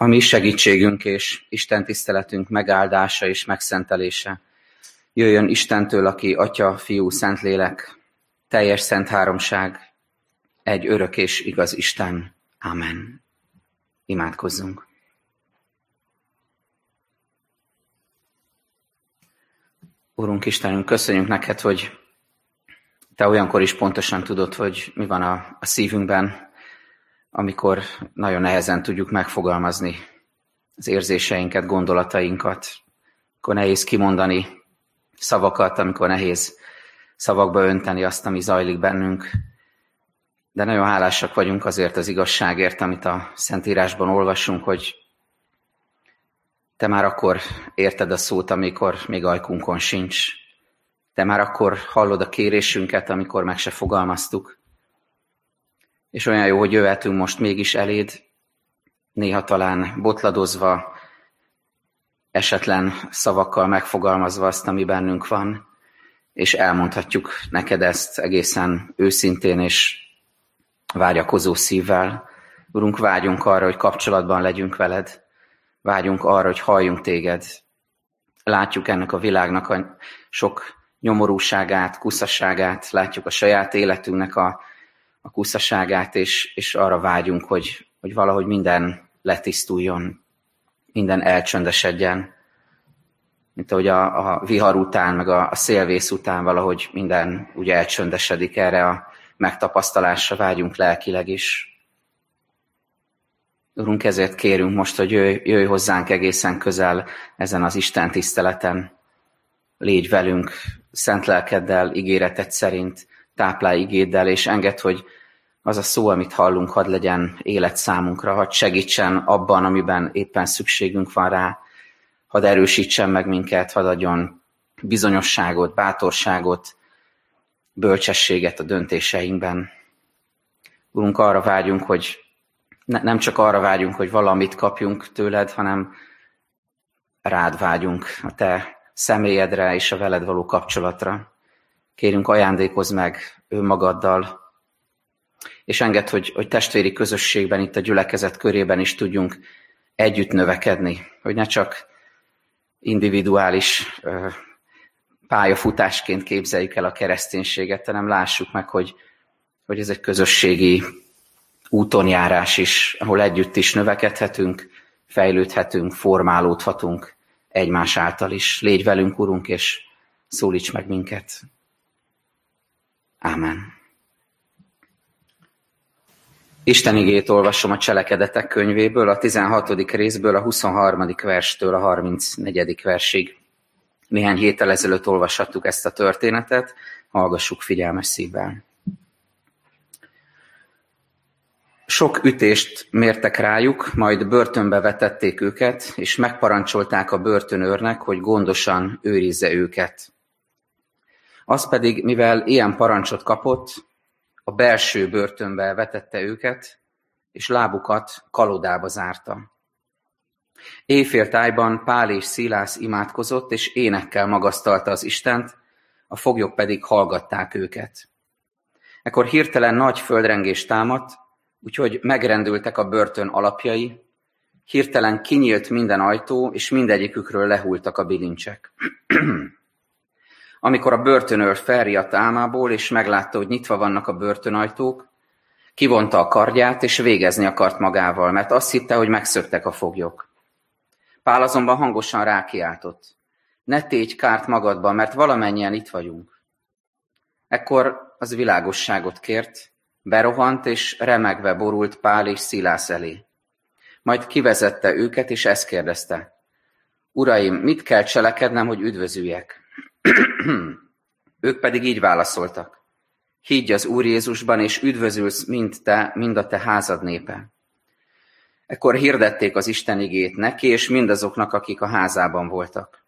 a mi segítségünk és Isten tiszteletünk megáldása és megszentelése. Jöjjön Istentől, aki Atya, Fiú, Szentlélek, teljes szent háromság, egy örök és igaz Isten. Amen. Imádkozzunk. Urunk Istenünk, köszönjük neked, hogy te olyankor is pontosan tudod, hogy mi van a, a szívünkben, amikor nagyon nehezen tudjuk megfogalmazni az érzéseinket, gondolatainkat, amikor nehéz kimondani szavakat, amikor nehéz szavakba önteni azt, ami zajlik bennünk. De nagyon hálásak vagyunk azért az igazságért, amit a Szentírásban olvasunk, hogy te már akkor érted a szót, amikor még ajkunkon sincs. Te már akkor hallod a kérésünket, amikor meg se fogalmaztuk. És olyan jó, hogy jöhetünk most mégis eléd, néha talán botladozva, esetlen szavakkal megfogalmazva azt, ami bennünk van, és elmondhatjuk neked ezt egészen őszintén és vágyakozó szívvel. Urunk, vágyunk arra, hogy kapcsolatban legyünk veled, vágyunk arra, hogy halljunk téged. Látjuk ennek a világnak a sok nyomorúságát, kuszasságát, látjuk a saját életünknek a a kuszaságát, és, és arra vágyunk, hogy, hogy valahogy minden letisztuljon, minden elcsöndesedjen, mint ahogy a, a vihar után, meg a, a szélvész után valahogy minden ugye elcsöndesedik erre a megtapasztalásra vágyunk lelkileg is. Urunk, ezért kérünk most, hogy jöjj, jöjj hozzánk egészen közel ezen az Isten tiszteleten. Légy velünk szent lelkeddel, ígéretet szerint, táplálj igéddel, és enged, hogy az a szó, amit hallunk, hadd legyen élet számunkra, hadd segítsen abban, amiben éppen szükségünk van rá, hadd erősítsen meg minket, hadd adjon bizonyosságot, bátorságot, bölcsességet a döntéseinkben. Urunk, arra vágyunk, hogy ne, nem csak arra vágyunk, hogy valamit kapjunk tőled, hanem rád vágyunk, a te személyedre és a veled való kapcsolatra. Kérünk, ajándékozz meg önmagaddal, és enged, hogy, hogy testvéri közösségben, itt a gyülekezet körében is tudjunk együtt növekedni, hogy ne csak individuális pályafutásként képzeljük el a kereszténységet, hanem lássuk meg, hogy, hogy ez egy közösségi útonjárás is, ahol együtt is növekedhetünk, fejlődhetünk, formálódhatunk egymás által is. Légy velünk, Urunk, és szólíts meg minket. Amen. Isten igét olvasom a cselekedetek könyvéből, a 16. részből, a 23. verstől a 34. versig. Néhány héttel ezelőtt olvashattuk ezt a történetet, hallgassuk figyelmes szívvel. Sok ütést mértek rájuk, majd börtönbe vetették őket, és megparancsolták a börtönőrnek, hogy gondosan őrizze őket. Az pedig, mivel ilyen parancsot kapott, a belső börtönbe vetette őket, és lábukat kalodába zárta. Éjféltájban Pál és Szilász imádkozott, és énekkel magasztalta az Istent, a foglyok pedig hallgatták őket. Ekkor hirtelen nagy földrengés támadt, úgyhogy megrendültek a börtön alapjai, hirtelen kinyílt minden ajtó, és mindegyikükről lehultak a bilincsek. Amikor a börtönőr felriadt álmából, és meglátta, hogy nyitva vannak a börtönajtók, kivonta a kardját, és végezni akart magával, mert azt hitte, hogy megszöktek a foglyok. Pál azonban hangosan rákiáltott. Ne tégy kárt magadban, mert valamennyien itt vagyunk. Ekkor az világosságot kért, berohant, és remegve borult Pál és Szilász elé. Majd kivezette őket, és ezt kérdezte. Uraim, mit kell cselekednem, hogy üdvözüljek? Ők pedig így válaszoltak. Higgy az Úr Jézusban, és üdvözülsz mind te, mind a te házad népe. Ekkor hirdették az Isten igét neki, és mindazoknak, akik a házában voltak.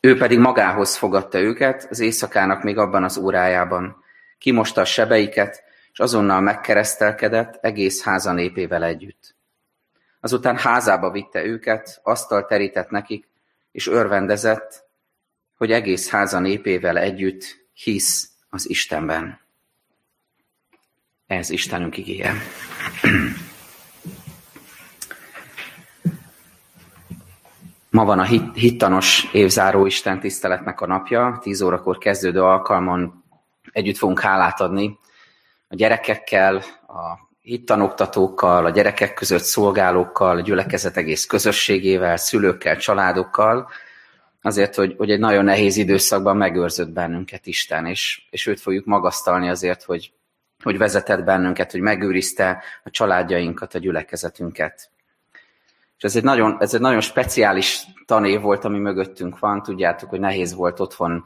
Ő pedig magához fogadta őket, az éjszakának még abban az órájában. Kimosta a sebeiket, és azonnal megkeresztelkedett egész háza népével együtt. Azután házába vitte őket, asztal terített nekik, és örvendezett, hogy egész háza népével együtt hisz az Istenben. Ez Istenünk igéje. Ma van a hit, hittanos évzáró Isten tiszteletnek a napja, 10 órakor kezdődő alkalmon együtt fogunk hálát adni a gyerekekkel, a hittanoktatókkal, a gyerekek között szolgálókkal, a gyülekezet egész közösségével, szülőkkel, családokkal, azért, hogy, hogy egy nagyon nehéz időszakban megőrzött bennünket Isten, és, és őt fogjuk magasztalni azért, hogy, hogy vezetett bennünket, hogy megőrizte a családjainkat, a gyülekezetünket. És ez egy, nagyon, ez egy nagyon speciális tanév volt, ami mögöttünk van. Tudjátok, hogy nehéz volt otthon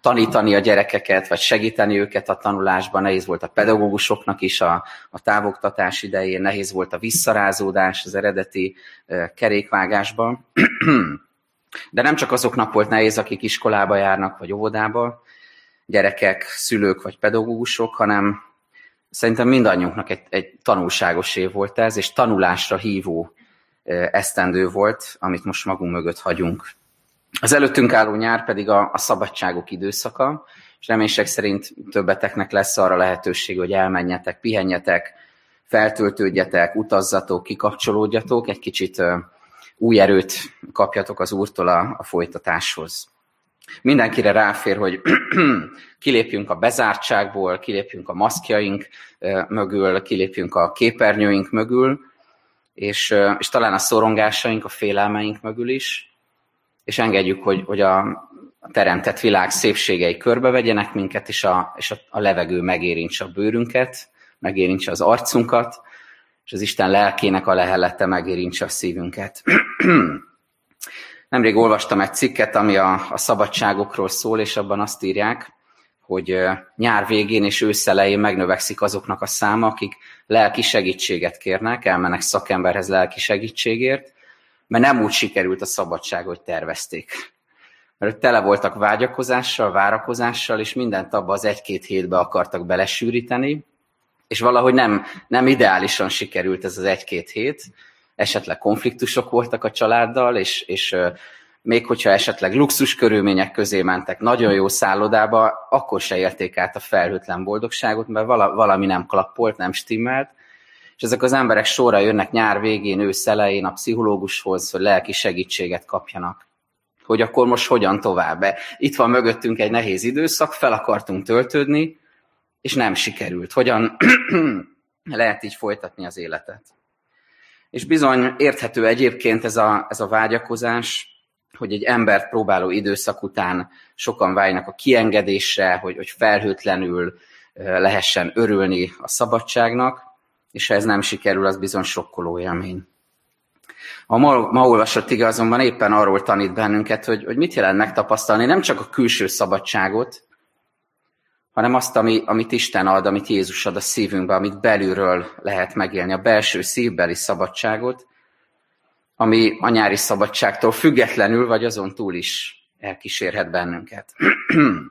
tanítani a gyerekeket, vagy segíteni őket a tanulásban, nehéz volt a pedagógusoknak is a, a távoktatás idején, nehéz volt a visszarázódás az eredeti kerékvágásban. De nem csak azoknak volt nehéz, akik iskolába járnak, vagy óvodába, gyerekek, szülők vagy pedagógusok, hanem szerintem mindannyiunknak egy, egy tanulságos év volt ez, és tanulásra hívó esztendő volt, amit most magunk mögött hagyunk. Az előttünk álló nyár pedig a, a szabadságok időszaka, és reménység szerint többeteknek lesz arra lehetőség, hogy elmenjetek, pihenjetek, feltöltődjetek, utazzatok, kikapcsolódjatok, egy kicsit új erőt kapjatok az Úrtól a, a folytatáshoz. Mindenkire ráfér, hogy kilépjünk a bezártságból, kilépjünk a maszkjaink mögül, kilépjünk a képernyőink mögül, és, és talán a szorongásaink, a félelmeink mögül is, és engedjük, hogy, hogy a, teremtett világ szépségei körbevegyenek minket, és a, és a, a levegő megérintse a bőrünket, megérintse az arcunkat, és az Isten lelkének a lehellete megérintse a szívünket. Nemrég olvastam egy cikket, ami a, a szabadságokról szól, és abban azt írják, hogy nyár végén és őszelején megnövekszik azoknak a száma, akik lelki segítséget kérnek, elmennek szakemberhez lelki segítségért, mert nem úgy sikerült a szabadság, hogy tervezték. Mert tele voltak vágyakozással, várakozással, és mindent abba az egy-két hétbe akartak belesűríteni, és valahogy nem, nem ideálisan sikerült ez az egy-két hét, esetleg konfliktusok voltak a családdal, és, és még hogyha esetleg luxus körülmények közé mentek nagyon jó szállodába, akkor se érték át a felhőtlen boldogságot, mert valami nem klappolt, nem stimmelt, és ezek az emberek sorra jönnek nyár végén, ősz elején a pszichológushoz, hogy lelki segítséget kapjanak. Hogy akkor most hogyan tovább? Itt van mögöttünk egy nehéz időszak, fel akartunk töltődni, és nem sikerült. Hogyan lehet így folytatni az életet? És bizony érthető egyébként ez a, ez a vágyakozás, hogy egy embert próbáló időszak után sokan vágynak a kiengedésre, hogy, hogy felhőtlenül lehessen örülni a szabadságnak, és ha ez nem sikerül, az bizony sokkoló élmény. A ma, ma olvasott ige azonban éppen arról tanít bennünket, hogy, hogy mit jelent megtapasztalni nem csak a külső szabadságot, hanem azt, ami, amit Isten ad, amit Jézus ad a szívünkbe, amit belülről lehet megélni, a belső szívbeli szabadságot, ami a nyári szabadságtól függetlenül, vagy azon túl is elkísérhet bennünket.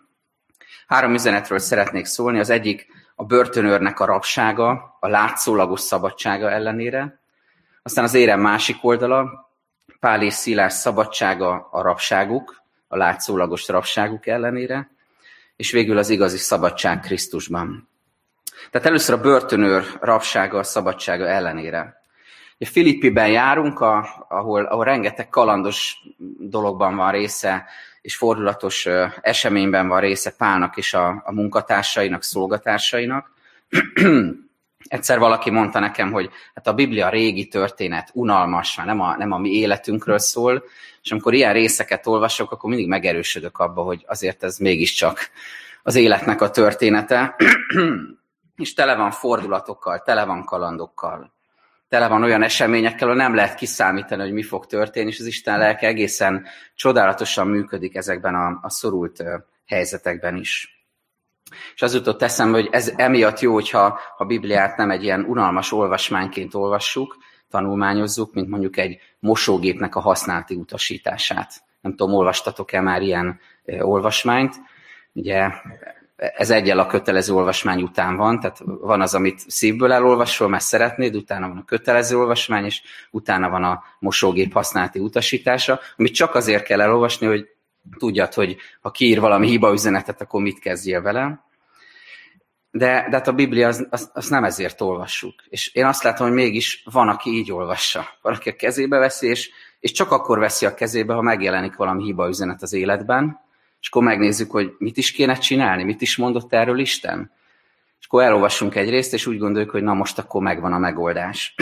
Három üzenetről szeretnék szólni. Az egyik a börtönőrnek a rabsága, a látszólagos szabadsága ellenére. Aztán az érem másik oldala, Pál és Szilás szabadsága a rabságuk, a látszólagos rabságuk ellenére, és végül az igazi szabadság Krisztusban. Tehát először a börtönőr rabsága a szabadsága ellenére. Filippiben járunk, a, ahol, ahol rengeteg kalandos dologban van része, és fordulatos eseményben van része Pálnak és a, a munkatársainak, szolgatársainak. Egyszer valaki mondta nekem, hogy hát a Biblia régi történet, unalmas, már nem a, nem a mi életünkről szól, és amikor ilyen részeket olvasok, akkor mindig megerősödök abba, hogy azért ez mégiscsak az életnek a története, és tele van fordulatokkal, tele van kalandokkal tele van olyan eseményekkel, ahol nem lehet kiszámítani, hogy mi fog történni, és az Isten lelke egészen csodálatosan működik ezekben a, a szorult helyzetekben is. És az jutott eszembe, hogy ez emiatt jó, hogyha a Bibliát nem egy ilyen unalmas olvasmányként olvassuk, tanulmányozzuk, mint mondjuk egy mosógépnek a használati utasítását. Nem tudom, olvastatok-e már ilyen olvasmányt. Ugye ez egyel a kötelező olvasmány után van, tehát van az, amit szívből elolvasol, mert szeretnéd, utána van a kötelező olvasmány, és utána van a mosógép használati utasítása, amit csak azért kell elolvasni, hogy tudjad, hogy ha kiír valami hiba üzenetet, akkor mit kezdjél vele. De, de hát a Biblia az, az, az nem ezért olvassuk. És én azt látom, hogy mégis van, aki így olvassa. Van, aki a kezébe veszi, és, és csak akkor veszi a kezébe, ha megjelenik valami hiba üzenet az életben, és akkor megnézzük, hogy mit is kéne csinálni, mit is mondott erről Isten. És akkor elolvassunk egy részt, és úgy gondoljuk, hogy na most akkor megvan a megoldás.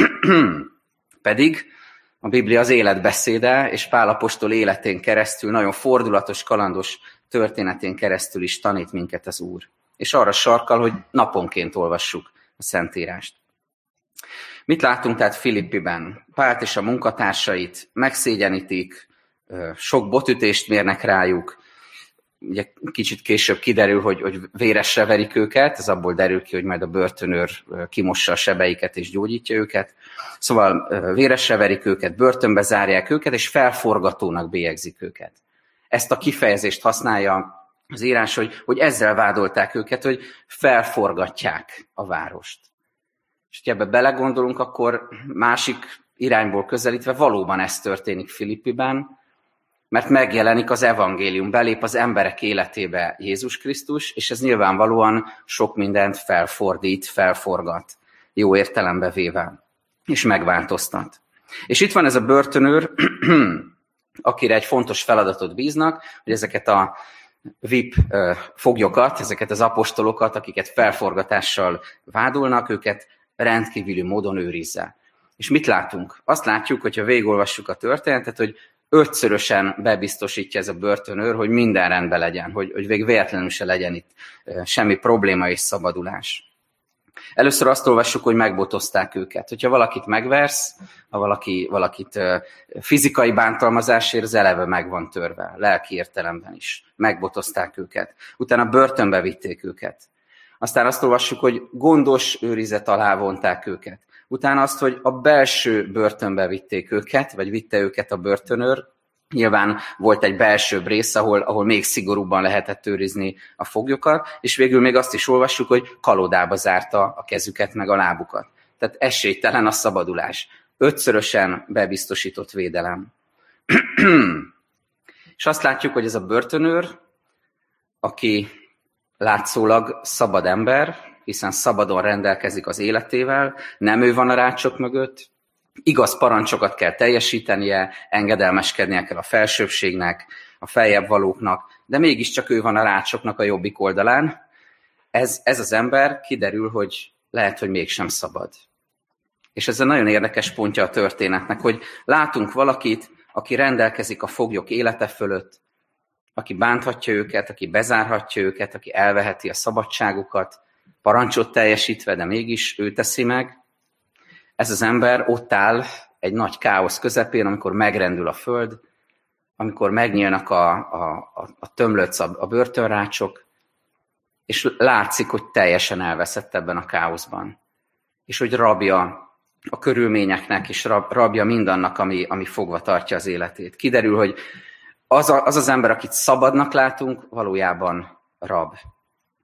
Pedig a Biblia az életbeszéde, és Pálapostól életén keresztül, nagyon fordulatos, kalandos történetén keresztül is tanít minket az Úr. És arra sarkal, hogy naponként olvassuk a Szentírást. Mit látunk tehát Filippiben? Pált és a munkatársait megszégyenítik, sok botütést mérnek rájuk, ugye kicsit később kiderül, hogy, hogy véresre verik őket, ez abból derül ki, hogy majd a börtönőr kimossa a sebeiket és gyógyítja őket. Szóval véresre verik őket, börtönbe zárják őket, és felforgatónak bélyegzik őket. Ezt a kifejezést használja az írás, hogy, hogy ezzel vádolták őket, hogy felforgatják a várost. És ha ebbe belegondolunk, akkor másik irányból közelítve valóban ez történik Filippiben, mert megjelenik az evangélium, belép az emberek életébe Jézus Krisztus, és ez nyilvánvalóan sok mindent felfordít, felforgat, jó értelembe véve, és megváltoztat. És itt van ez a börtönőr, akire egy fontos feladatot bíznak, hogy ezeket a VIP foglyokat, ezeket az apostolokat, akiket felforgatással vádolnak, őket rendkívüli módon őrizze. És mit látunk? Azt látjuk, hogyha végigolvassuk a történetet, hogy ötszörösen bebiztosítja ez a börtönőr, hogy minden rendben legyen, hogy, hogy végig véletlenül se legyen itt semmi probléma és szabadulás. Először azt olvassuk, hogy megbotozták őket. Hogyha valakit megversz, ha valaki, valakit fizikai bántalmazásért, az eleve meg van törve, lelki értelemben is. Megbotozták őket. Utána börtönbe vitték őket. Aztán azt olvassuk, hogy gondos őrizet alá vonták őket. Utána azt, hogy a belső börtönbe vitték őket, vagy vitte őket a börtönőr. Nyilván volt egy belső rész, ahol, ahol még szigorúbban lehetett őrizni a foglyokat, és végül még azt is olvassuk, hogy kalodába zárta a kezüket meg a lábukat. Tehát esélytelen a szabadulás. Ötszörösen bebiztosított védelem. és azt látjuk, hogy ez a börtönőr, aki látszólag szabad ember, hiszen szabadon rendelkezik az életével, nem ő van a rácsok mögött, igaz parancsokat kell teljesítenie, engedelmeskednie kell a felsőbbségnek, a feljebb valóknak, de mégiscsak ő van a rácsoknak a jobbik oldalán. Ez, ez az ember kiderül, hogy lehet, hogy mégsem szabad. És ez egy nagyon érdekes pontja a történetnek, hogy látunk valakit, aki rendelkezik a foglyok élete fölött, aki bánthatja őket, aki bezárhatja őket, aki elveheti a szabadságukat, parancsot teljesítve, de mégis ő teszi meg. Ez az ember ott áll egy nagy káosz közepén, amikor megrendül a föld, amikor megnyílnak a, a, a, a tömlöc, a, a börtönrácsok, és látszik, hogy teljesen elveszett ebben a káoszban. És hogy rabja a körülményeknek, és rab, rabja mindannak, ami, ami fogva tartja az életét. Kiderül, hogy az, a, az az ember, akit szabadnak látunk, valójában rab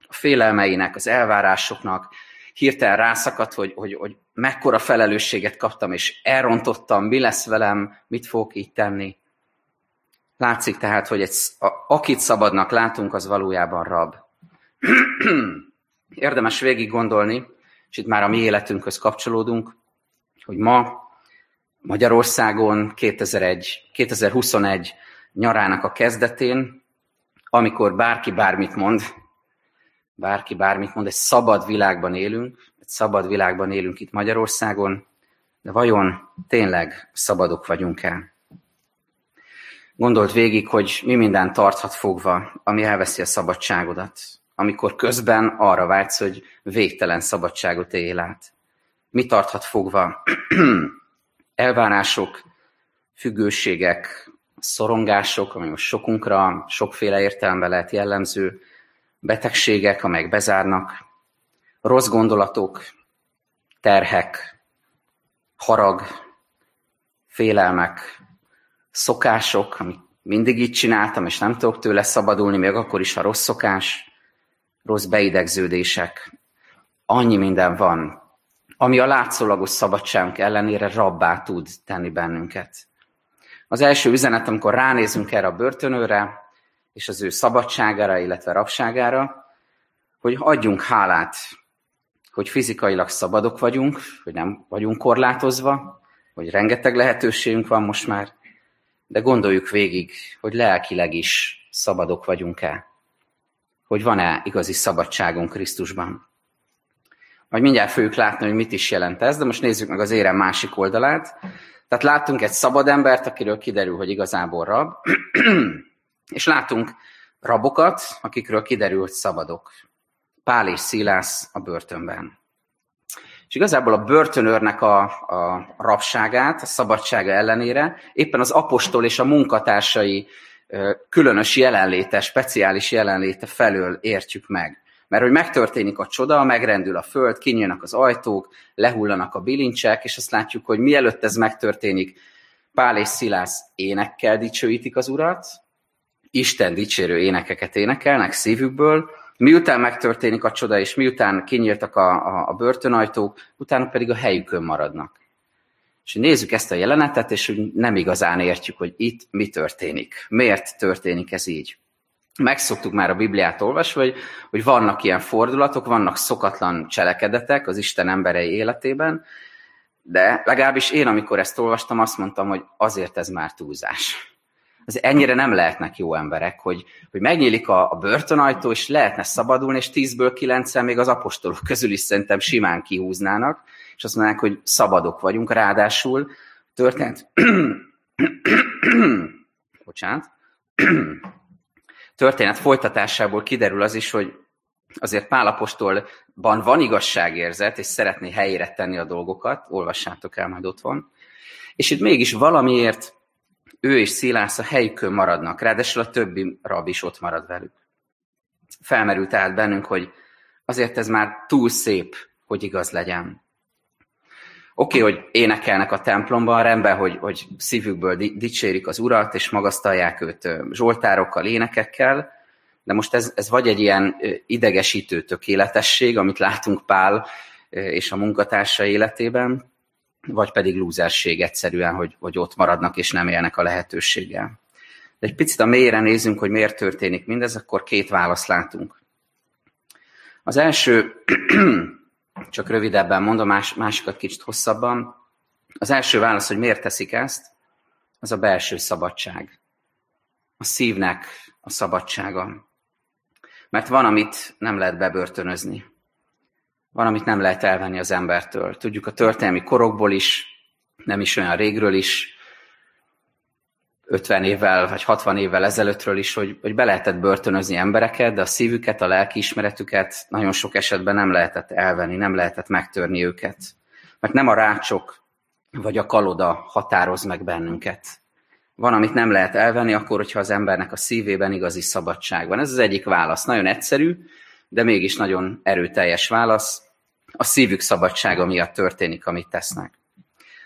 a félelmeinek, az elvárásoknak, hirtelen rászakadt, hogy, hogy, hogy mekkora felelősséget kaptam, és elrontottam, mi lesz velem, mit fogok így tenni. Látszik tehát, hogy egy, a, akit szabadnak látunk, az valójában rab. Érdemes végig gondolni, és itt már a mi életünkhöz kapcsolódunk, hogy ma Magyarországon 2001, 2021 nyarának a kezdetén, amikor bárki bármit mond, bárki bármit mond, egy szabad világban élünk, egy szabad világban élünk itt Magyarországon, de vajon tényleg szabadok vagyunk-e? Gondolt végig, hogy mi minden tarthat fogva, ami elveszi a szabadságodat, amikor közben arra vágysz, hogy végtelen szabadságot él át. Mi tarthat fogva? Elvárások, függőségek, szorongások, ami most sokunkra sokféle értelemben lehet jellemző, betegségek, amelyek bezárnak, rossz gondolatok, terhek, harag, félelmek, szokások, amit mindig így csináltam, és nem tudok tőle szabadulni, még akkor is a rossz szokás, rossz beidegződések. Annyi minden van, ami a látszólagos szabadságunk ellenére rabbá tud tenni bennünket. Az első üzenet, amikor ránézünk erre a börtönőre, és az ő szabadságára, illetve rabságára, hogy adjunk hálát, hogy fizikailag szabadok vagyunk, hogy nem vagyunk korlátozva, hogy rengeteg lehetőségünk van most már, de gondoljuk végig, hogy lelkileg is szabadok vagyunk-e, hogy van-e igazi szabadságunk Krisztusban. Majd mindjárt fogjuk látni, hogy mit is jelent ez, de most nézzük meg az érem másik oldalát. Tehát láttunk egy szabad embert, akiről kiderül, hogy igazából rab, és látunk rabokat, akikről kiderül, hogy szabadok. Pál és Szilász a börtönben. És igazából a börtönőrnek a, a rabságát, a szabadsága ellenére éppen az apostol és a munkatársai különös jelenléte, speciális jelenléte felől értjük meg. Mert hogy megtörténik a csoda, megrendül a föld, kinyílnak az ajtók, lehullanak a bilincsek, és azt látjuk, hogy mielőtt ez megtörténik, Pál és Szilász énekkel dicsőítik az urat, Isten dicsérő énekeket énekelnek szívükből, miután megtörténik a csoda, és miután kinyíltak a, a, a börtönajtók, utána pedig a helyükön maradnak. És nézzük ezt a jelenetet, és nem igazán értjük, hogy itt mi történik. Miért történik ez így? megszoktuk már a Bibliát olvasva, hogy, hogy vannak ilyen fordulatok, vannak szokatlan cselekedetek az Isten emberei életében, de legalábbis én, amikor ezt olvastam, azt mondtam, hogy azért ez már túlzás. Az ennyire nem lehetnek jó emberek, hogy, hogy megnyílik a, a börtönajtó, és lehetne szabadulni, és tízből kilencen még az apostolok közül is szerintem simán kihúznának, és azt mondanák, hogy szabadok vagyunk, ráadásul történt... Bocsánat. Történet folytatásából kiderül az is, hogy azért Pálapostolban van igazságérzet, és szeretné helyére tenni a dolgokat, olvassátok el, majd ott van. És itt mégis valamiért ő és Szilász a helyükön maradnak, ráadásul a többi rab is ott marad velük. Felmerült tehát bennünk, hogy azért ez már túl szép, hogy igaz legyen. Oké, okay, hogy énekelnek a templomban, rendben, hogy, hogy szívükből dicsérik az urat, és magasztalják őt zsoltárokkal, énekekkel, de most ez, ez vagy egy ilyen idegesítő tökéletesség, amit látunk Pál és a munkatársa életében, vagy pedig lúzerség egyszerűen, hogy, hogy ott maradnak és nem élnek a lehetőséggel. De egy picit a mélyre nézzünk, hogy miért történik mindez, akkor két választ látunk. Az első csak rövidebben mondom, más, másikat kicsit hosszabban. Az első válasz, hogy miért teszik ezt, az a belső szabadság. A szívnek a szabadsága. Mert van, amit nem lehet bebörtönözni. Van, amit nem lehet elvenni az embertől. Tudjuk a történelmi korokból is, nem is olyan régről is, 50 évvel vagy 60 évvel ezelőttről is, hogy, hogy be lehetett börtönözni embereket, de a szívüket, a lelkiismeretüket nagyon sok esetben nem lehetett elvenni, nem lehetett megtörni őket. Mert nem a rácsok vagy a kaloda határoz meg bennünket. Van, amit nem lehet elvenni, akkor, hogyha az embernek a szívében igazi szabadság van. Ez az egyik válasz. Nagyon egyszerű, de mégis nagyon erőteljes válasz. A szívük szabadsága miatt történik, amit tesznek.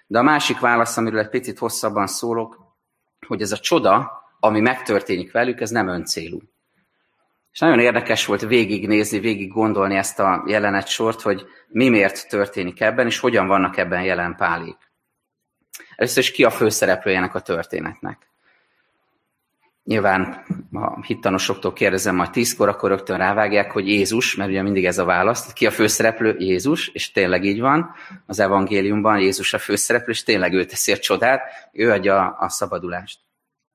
De a másik válasz, amiről egy picit hosszabban szólok, hogy ez a csoda, ami megtörténik velük, ez nem öncélú. És nagyon érdekes volt végignézni, végig gondolni ezt a jelenet sort, hogy mi miért történik ebben, és hogyan vannak ebben jelen pálék. Először is ki a főszereplőjének a történetnek. Nyilván a hittanosoktól kérdezem majd tízkor, akkor rögtön rávágják, hogy Jézus, mert ugye mindig ez a válasz. Ki a főszereplő? Jézus, és tényleg így van. Az evangéliumban Jézus a főszereplő, és tényleg ő teszi a csodát, ő adja a szabadulást.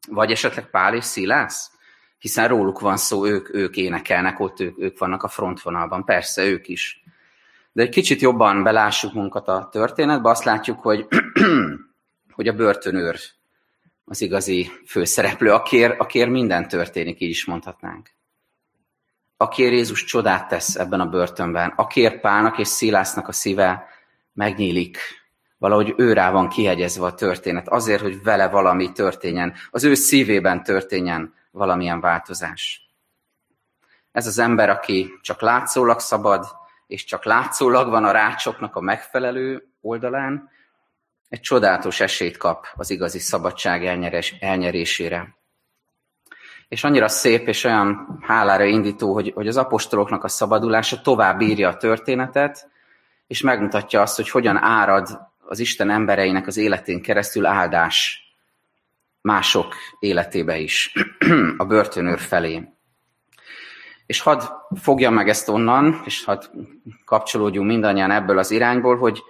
Vagy esetleg Pál és Szilász? Hiszen róluk van szó, ők, ők énekelnek, ott ők, ők vannak a frontvonalban. Persze, ők is. De egy kicsit jobban belássuk munkat a történetbe, azt látjuk, hogy, hogy a börtönőr az igazi főszereplő, akiért, akiért minden történik, így is mondhatnánk. Akiért Jézus csodát tesz ebben a börtönben, akiért Pálnak és Szilásznak a szíve megnyílik, valahogy ő rá van kihegyezve a történet, azért, hogy vele valami történjen, az ő szívében történjen valamilyen változás. Ez az ember, aki csak látszólag szabad, és csak látszólag van a rácsoknak a megfelelő oldalán, egy csodálatos esélyt kap az igazi szabadság elnyerés, elnyerésére. És annyira szép és olyan hálára indító, hogy, hogy az apostoloknak a szabadulása tovább írja a történetet, és megmutatja azt, hogy hogyan árad az Isten embereinek az életén keresztül áldás mások életébe is, a börtönőr felé. És hadd fogjam meg ezt onnan, és hadd kapcsolódjunk mindannyian ebből az irányból, hogy,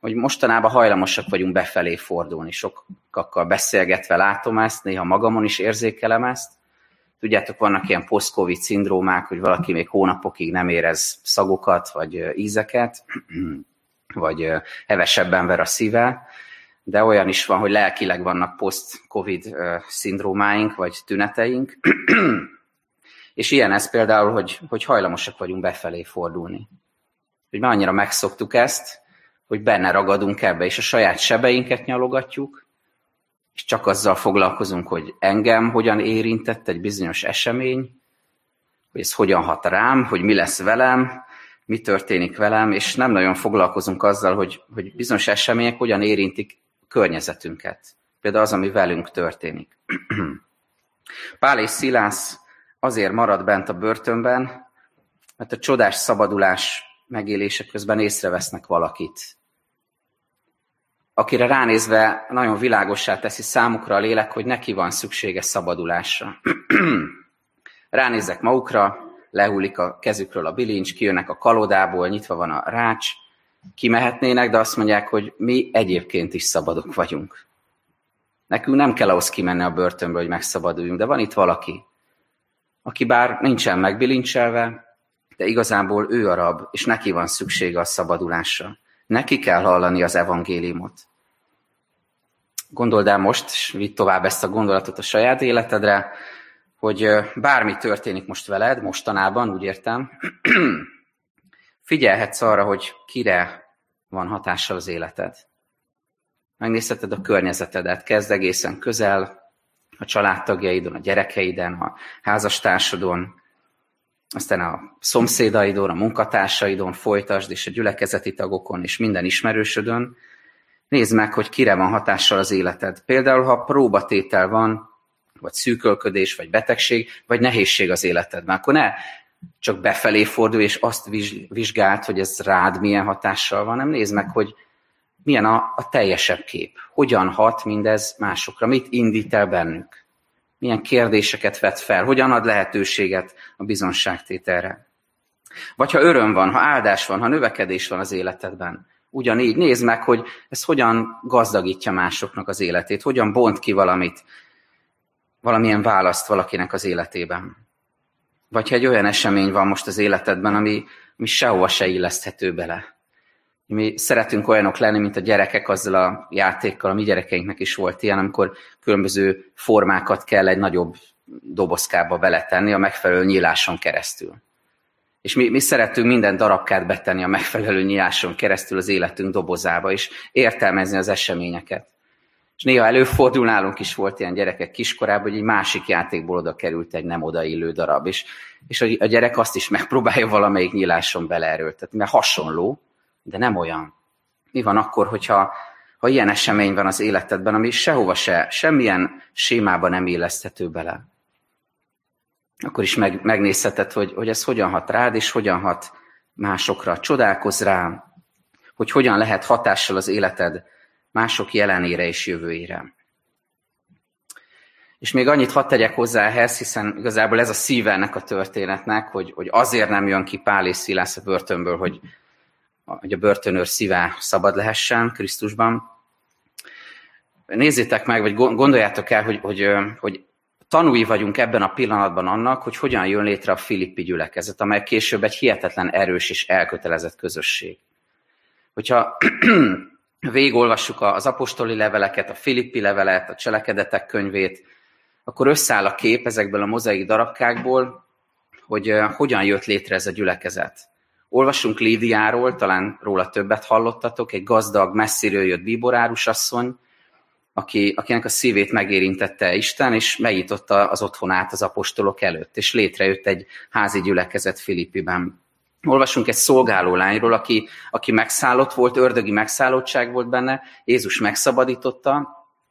hogy mostanában hajlamosak vagyunk befelé fordulni. Sokakkal beszélgetve látom ezt, néha magamon is érzékelem ezt. Tudjátok, vannak ilyen post-covid szindrómák, hogy valaki még hónapokig nem érez szagokat, vagy ízeket, vagy hevesebben ver a szíve, de olyan is van, hogy lelkileg vannak post-covid szindrómáink, vagy tüneteink, és ilyen ez például, hogy, hogy hajlamosak vagyunk befelé fordulni. Hogy már annyira megszoktuk ezt, hogy benne ragadunk ebbe, és a saját sebeinket nyalogatjuk, és csak azzal foglalkozunk, hogy engem hogyan érintett egy bizonyos esemény, hogy ez hogyan hat rám, hogy mi lesz velem, mi történik velem, és nem nagyon foglalkozunk azzal, hogy, hogy bizonyos események hogyan érintik környezetünket. Például az, ami velünk történik. Pál és Szilász azért marad bent a börtönben, mert a csodás szabadulás megélése közben észrevesznek valakit. Akire ránézve nagyon világossá teszi számukra a lélek, hogy neki van szüksége szabadulásra. Ránézek magukra, lehullik a kezükről a bilincs, kijönnek a kalodából, nyitva van a rács, kimehetnének, de azt mondják, hogy mi egyébként is szabadok vagyunk. Nekünk nem kell ahhoz kimenni a börtönből, hogy megszabaduljunk, de van itt valaki, aki bár nincsen megbilincselve, de igazából ő a rab, és neki van szüksége a szabadulásra. Neki kell hallani az evangéliumot. Gondold el most, és vidd tovább ezt a gondolatot a saját életedre, hogy bármi történik most veled, mostanában, úgy értem, figyelhetsz arra, hogy kire van hatással az életed. Megnézheted a környezetedet, kezd egészen közel, a családtagjaidon, a gyerekeiden, a házastársadon, aztán a szomszédaidon, a munkatársaidon folytasd, és a gyülekezeti tagokon, és minden ismerősödön. Nézd meg, hogy kire van hatással az életed. Például, ha próbatétel van, vagy szűkölködés, vagy betegség, vagy nehézség az életedben, akkor ne csak befelé fordulj, és azt vizsgáld, hogy ez rád milyen hatással van, nem nézd meg, hogy milyen a, a teljesebb kép. Hogyan hat mindez másokra? Mit indít el bennük? Milyen kérdéseket vet fel? Hogyan ad lehetőséget a bizonságtételre? Vagy ha öröm van, ha áldás van, ha növekedés van az életedben, ugyanígy nézd meg, hogy ez hogyan gazdagítja másoknak az életét, hogyan bont ki valamit, valamilyen választ valakinek az életében. Vagy ha egy olyan esemény van most az életedben, ami, ami sehova se illeszthető bele, mi szeretünk olyanok lenni, mint a gyerekek azzal a játékkal, a mi gyerekeinknek is volt ilyen, amikor különböző formákat kell egy nagyobb dobozkába beletenni a megfelelő nyíláson keresztül. És mi, mi szeretünk minden darabkát betenni a megfelelő nyíláson keresztül az életünk dobozába, és értelmezni az eseményeket. És néha előfordul, nálunk is volt ilyen gyerekek kiskorában, hogy egy másik játékból oda került egy nem odaillő darab, és, és a gyerek azt is megpróbálja valamelyik nyíláson beleerőltetni, mert hasonló, de nem olyan. Mi van akkor, hogyha ha ilyen esemény van az életedben, ami sehova se, semmilyen sémába nem illeszthető bele? Akkor is meg, megnézheted, hogy, hogy ez hogyan hat rád, és hogyan hat másokra. Csodálkozz rá, hogy hogyan lehet hatással az életed mások jelenére és jövőjére. És még annyit hadd tegyek hozzá ehhez, hiszen igazából ez a szíve ennek a történetnek, hogy, hogy azért nem jön ki Pál és Szilász a börtönből, hogy, hogy a börtönőr szíve szabad lehessen Krisztusban. Nézzétek meg, vagy gondoljátok el, hogy, hogy, hogy tanúi vagyunk ebben a pillanatban annak, hogy hogyan jön létre a Filippi gyülekezet, amely később egy hihetetlen erős és elkötelezett közösség. Hogyha végigolvassuk az apostoli leveleket, a Filippi levelet, a cselekedetek könyvét, akkor összeáll a kép ezekből a mozaik darabkákból, hogy hogyan jött létre ez a gyülekezet. Olvasunk Lídiáról, talán róla többet hallottatok, egy gazdag, messziről jött bíborárus asszony, aki, akinek a szívét megérintette Isten, és megnyitotta az otthonát az apostolok előtt, és létrejött egy házi gyülekezet Filippiben. Olvasunk egy szolgáló lányról, aki, aki megszállott volt, ördögi megszállottság volt benne, Jézus megszabadította,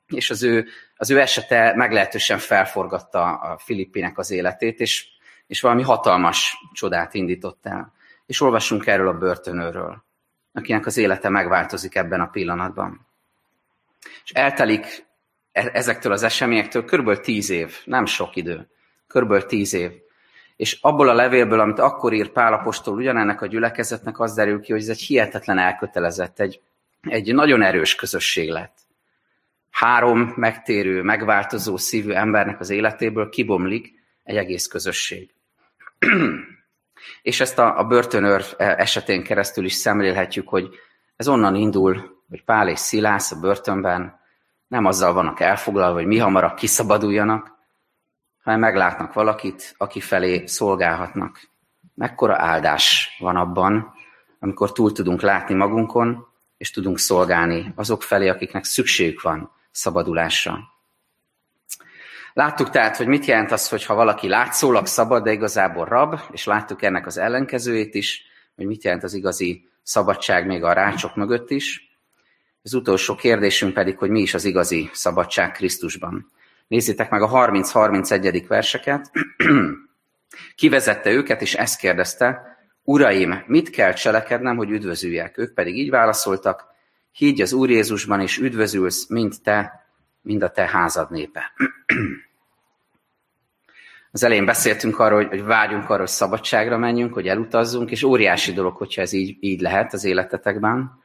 és az ő, az ő esete meglehetősen felforgatta a Filippinek az életét, és, és valami hatalmas csodát indított el és olvasunk erről a börtönőről, akinek az élete megváltozik ebben a pillanatban. És eltelik e- ezektől az eseményektől körülbelül tíz év, nem sok idő, körülbelül tíz év. És abból a levélből, amit akkor ír Pálapostól ugyanennek a gyülekezetnek, az derül ki, hogy ez egy hihetetlen elkötelezett, egy, egy nagyon erős közösség lett. Három megtérő, megváltozó szívű embernek az életéből kibomlik egy egész közösség. És ezt a, a börtönőr esetén keresztül is szemlélhetjük, hogy ez onnan indul, hogy Pál és Szilász a börtönben nem azzal vannak elfoglalva, hogy mi hamarabb kiszabaduljanak, hanem meglátnak valakit, aki felé szolgálhatnak. Mekkora áldás van abban, amikor túl tudunk látni magunkon, és tudunk szolgálni azok felé, akiknek szükségük van szabadulásra. Láttuk tehát, hogy mit jelent az, hogyha valaki látszólag szabad, de igazából rab, és láttuk ennek az ellenkezőjét is, hogy mit jelent az igazi szabadság még a rácsok mögött is. Az utolsó kérdésünk pedig, hogy mi is az igazi szabadság Krisztusban. Nézzétek meg a 30-31. verseket. Kivezette őket, és ezt kérdezte, Uraim, mit kell cselekednem, hogy üdvözüljek? Ők pedig így válaszoltak, higgy az Úr Jézusban, és üdvözülsz, mint te, mind a te házad népe. Az elején beszéltünk arról, hogy vágyunk arra, hogy szabadságra menjünk, hogy elutazzunk, és óriási dolog, hogyha ez így, így lehet az életetekben,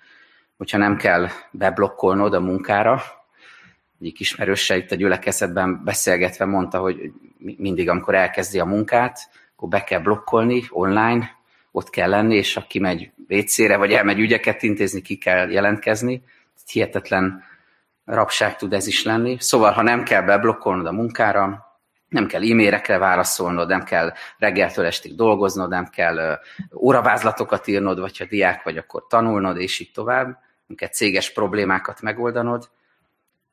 hogyha nem kell beblokkolnod a munkára. Egyik ismerőse itt a gyülekezetben beszélgetve mondta, hogy mindig, amikor elkezdi a munkát, akkor be kell blokkolni online, ott kell lenni, és aki megy WC-re, vagy elmegy ügyeket intézni, ki kell jelentkezni. Hihetetlen rabság tud ez is lenni. Szóval, ha nem kell beblokkolnod a munkára, nem kell e-mailekre válaszolnod, nem kell reggeltől estig dolgoznod, nem kell óravázlatokat írnod, vagy ha diák vagy, akkor tanulnod, és így tovább. Kell céges problémákat megoldanod.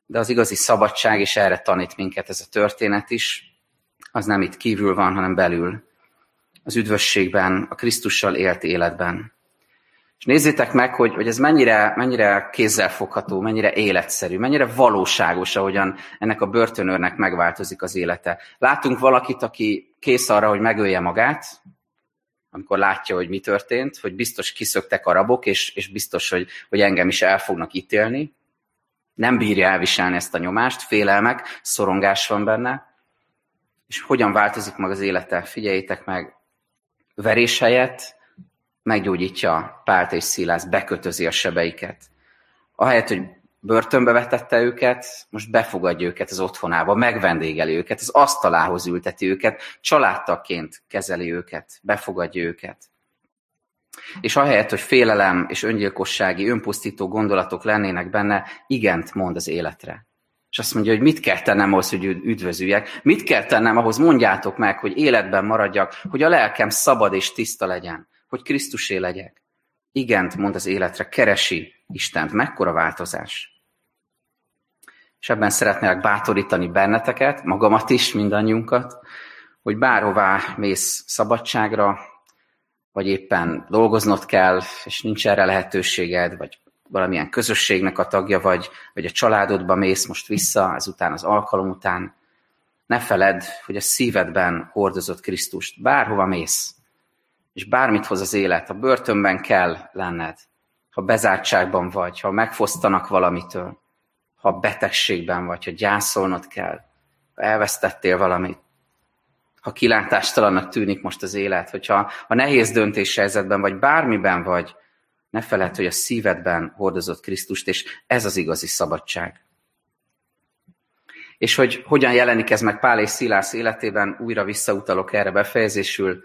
De az igazi szabadság, és erre tanít minket ez a történet is, az nem itt kívül van, hanem belül. Az üdvösségben, a Krisztussal élt életben. És nézzétek meg, hogy, hogy ez mennyire, mennyire kézzelfogható, mennyire életszerű, mennyire valóságos, ahogyan ennek a börtönőrnek megváltozik az élete. Látunk valakit, aki kész arra, hogy megölje magát, amikor látja, hogy mi történt, hogy biztos kiszöktek a rabok, és, és biztos, hogy, hogy engem is el fognak ítélni. Nem bírja elviselni ezt a nyomást, félelmek, szorongás van benne. És hogyan változik meg az élete? Figyeljétek meg, verés helyett meggyógyítja Pált és Szilász, bekötözi a sebeiket. Ahelyett, hogy börtönbe vetette őket, most befogadja őket az otthonába, megvendégeli őket, az asztalához ülteti őket, családtaként kezeli őket, befogadja őket. És ahelyett, hogy félelem és öngyilkossági, önpusztító gondolatok lennének benne, igent mond az életre. És azt mondja, hogy mit kell tennem ahhoz, hogy üdvözüljek, mit kell tennem ahhoz, mondjátok meg, hogy életben maradjak, hogy a lelkem szabad és tiszta legyen hogy Krisztusé legyek. Igent mond az életre, keresi Istent. Mekkora változás. És ebben szeretnélek bátorítani benneteket, magamat is, mindannyiunkat, hogy bárhová mész szabadságra, vagy éppen dolgoznod kell, és nincs erre lehetőséged, vagy valamilyen közösségnek a tagja vagy, vagy a családodba mész most vissza, ezután az alkalom után, ne feledd, hogy a szívedben hordozott Krisztust. Bárhova mész, és bármit hoz az élet, a börtönben kell lenned, ha bezártságban vagy, ha megfosztanak valamitől, ha betegségben vagy, ha gyászolnod kell, ha elvesztettél valamit, ha kilátástalannak tűnik most az élet, hogyha ha nehéz döntéshelyzetben vagy, bármiben vagy, ne feledd, hogy a szívedben hordozott Krisztust, és ez az igazi szabadság. És hogy hogyan jelenik ez meg Pál és Szilász életében, újra visszautalok erre befejezésül,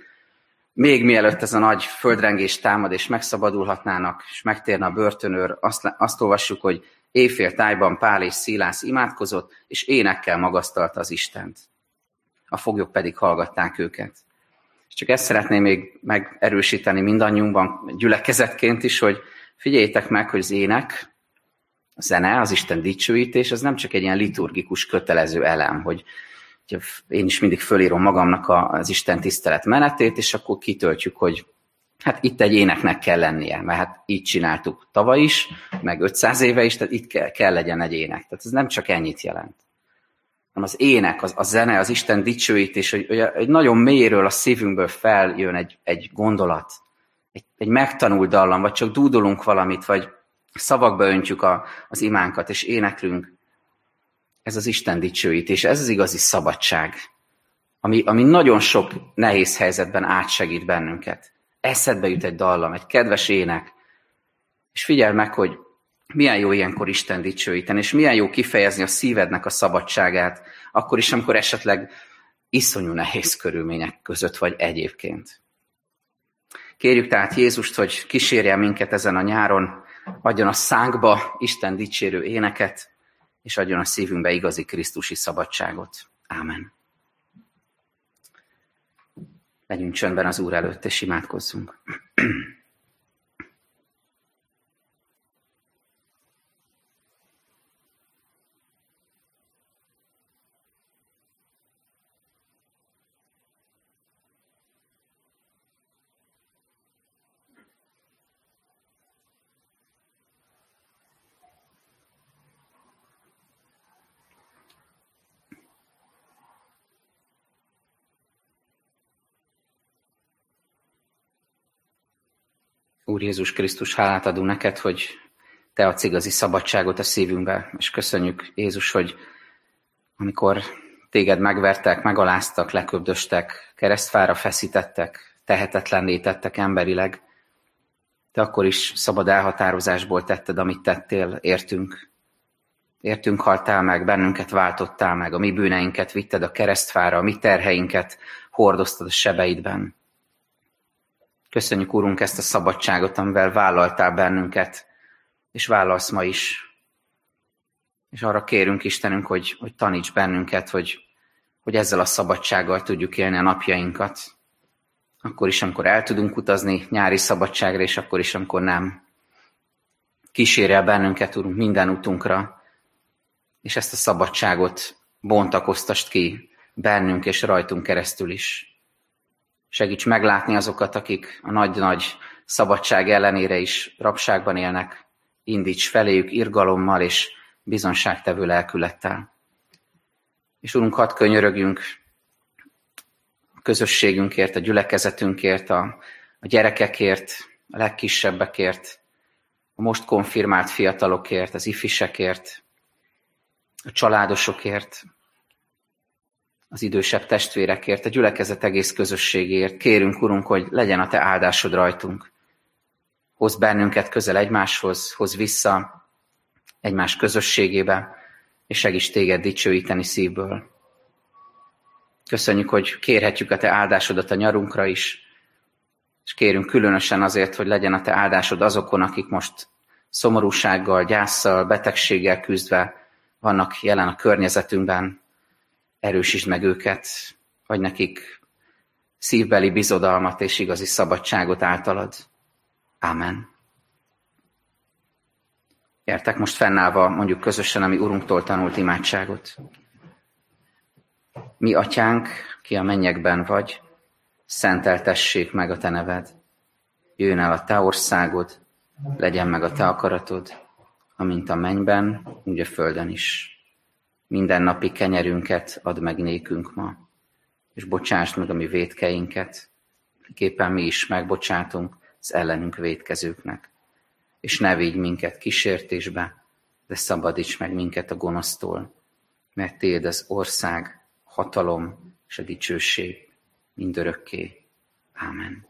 még mielőtt ez a nagy földrengés támad, és megszabadulhatnának, és megtérne a börtönőr, azt, azt olvassuk, hogy éjfél tájban Pál és Szilász imádkozott, és énekkel magasztalta az Istent. A foglyok pedig hallgatták őket. És csak ezt szeretném még megerősíteni mindannyiunkban, gyülekezetként is, hogy figyeljétek meg, hogy az ének, a zene, az Isten dicsőítés, az nem csak egy ilyen liturgikus kötelező elem, hogy én is mindig fölírom magamnak az Isten tisztelet menetét, és akkor kitöltjük, hogy hát itt egy éneknek kell lennie, mert hát így csináltuk tavaly is, meg 500 éve is, tehát itt kell, kell legyen egy ének. Tehát ez nem csak ennyit jelent. Hanem az ének, az, a zene, az Isten dicsőítés, hogy, hogy, hogy nagyon mélyről a szívünkből feljön egy, egy gondolat, egy, egy megtanult dallam, vagy csak dúdolunk valamit, vagy szavakba öntjük a, az imánkat, és éneklünk, ez az Isten dicsőítés, ez az igazi szabadság. ami, ami nagyon sok nehéz helyzetben átsegít bennünket. Eszedbe jut egy dallam, egy kedves ének, és figyeld meg, hogy milyen jó ilyenkor Isten dicsőíteni, és milyen jó kifejezni a szívednek a szabadságát, akkor is, amikor esetleg iszonyú nehéz körülmények között vagy egyébként. Kérjük tehát Jézust, hogy kísérje minket ezen a nyáron, adjon a szánkba Isten dicsérő éneket, és adjon a szívünkbe igazi Krisztusi szabadságot. Ámen. Legyünk csöndben az Úr előtt, és imádkozzunk. Úr Jézus Krisztus, hálát adunk neked, hogy te adsz igazi szabadságot a szívünkbe, és köszönjük Jézus, hogy amikor téged megvertek, megaláztak, leköbdöstek, keresztfára feszítettek, tehetetlenné tettek emberileg, te akkor is szabad elhatározásból tetted, amit tettél, értünk. Értünk haltál meg, bennünket váltottál meg, a mi bűneinket vitted a keresztfára, a mi terheinket hordoztad a sebeidben. Köszönjük, Úrunk, ezt a szabadságot, amivel vállaltál bennünket, és vállalsz ma is. És arra kérünk Istenünk, hogy, hogy taníts bennünket, hogy, hogy ezzel a szabadsággal tudjuk élni a napjainkat. Akkor is, amikor el tudunk utazni nyári szabadságra, és akkor is, amikor nem. Kísérj el bennünket, Úrunk, minden utunkra, és ezt a szabadságot bontakoztast ki bennünk és rajtunk keresztül is. Segíts meglátni azokat, akik a nagy-nagy szabadság ellenére is rabságban élnek. Indíts feléjük irgalommal és bizonságtevő lelkülettel. És Urunk, hadd könyörögjünk a közösségünkért, a gyülekezetünkért, a, a gyerekekért, a legkisebbekért, a most konfirmált fiatalokért, az ifisekért, a családosokért, az idősebb testvérekért, a gyülekezet egész közösségért. Kérünk, Urunk, hogy legyen a Te áldásod rajtunk. Hoz bennünket közel egymáshoz, hoz vissza egymás közösségébe, és segíts Téged dicsőíteni szívből. Köszönjük, hogy kérhetjük a Te áldásodat a nyarunkra is, és kérünk különösen azért, hogy legyen a Te áldásod azokon, akik most szomorúsággal, gyászsal, betegséggel küzdve vannak jelen a környezetünkben, erősítsd meg őket, vagy nekik szívbeli bizodalmat és igazi szabadságot általad. Ámen. Gyertek most fennállva mondjuk közösen a mi Urunktól tanult imádságot. Mi, Atyánk, ki a mennyekben vagy, szenteltessék meg a Te neved. Jöjjön el a Te országod, legyen meg a Te akaratod, amint a mennyben, úgy a földön is. Minden napi kenyerünket add meg nékünk ma, és bocsásd meg a mi védkeinket, képen mi is megbocsátunk az ellenünk védkezőknek. És ne védj minket kísértésbe, de szabadíts meg minket a gonosztól, mert Téd az ország, hatalom és a dicsőség mindörökké. Ámen.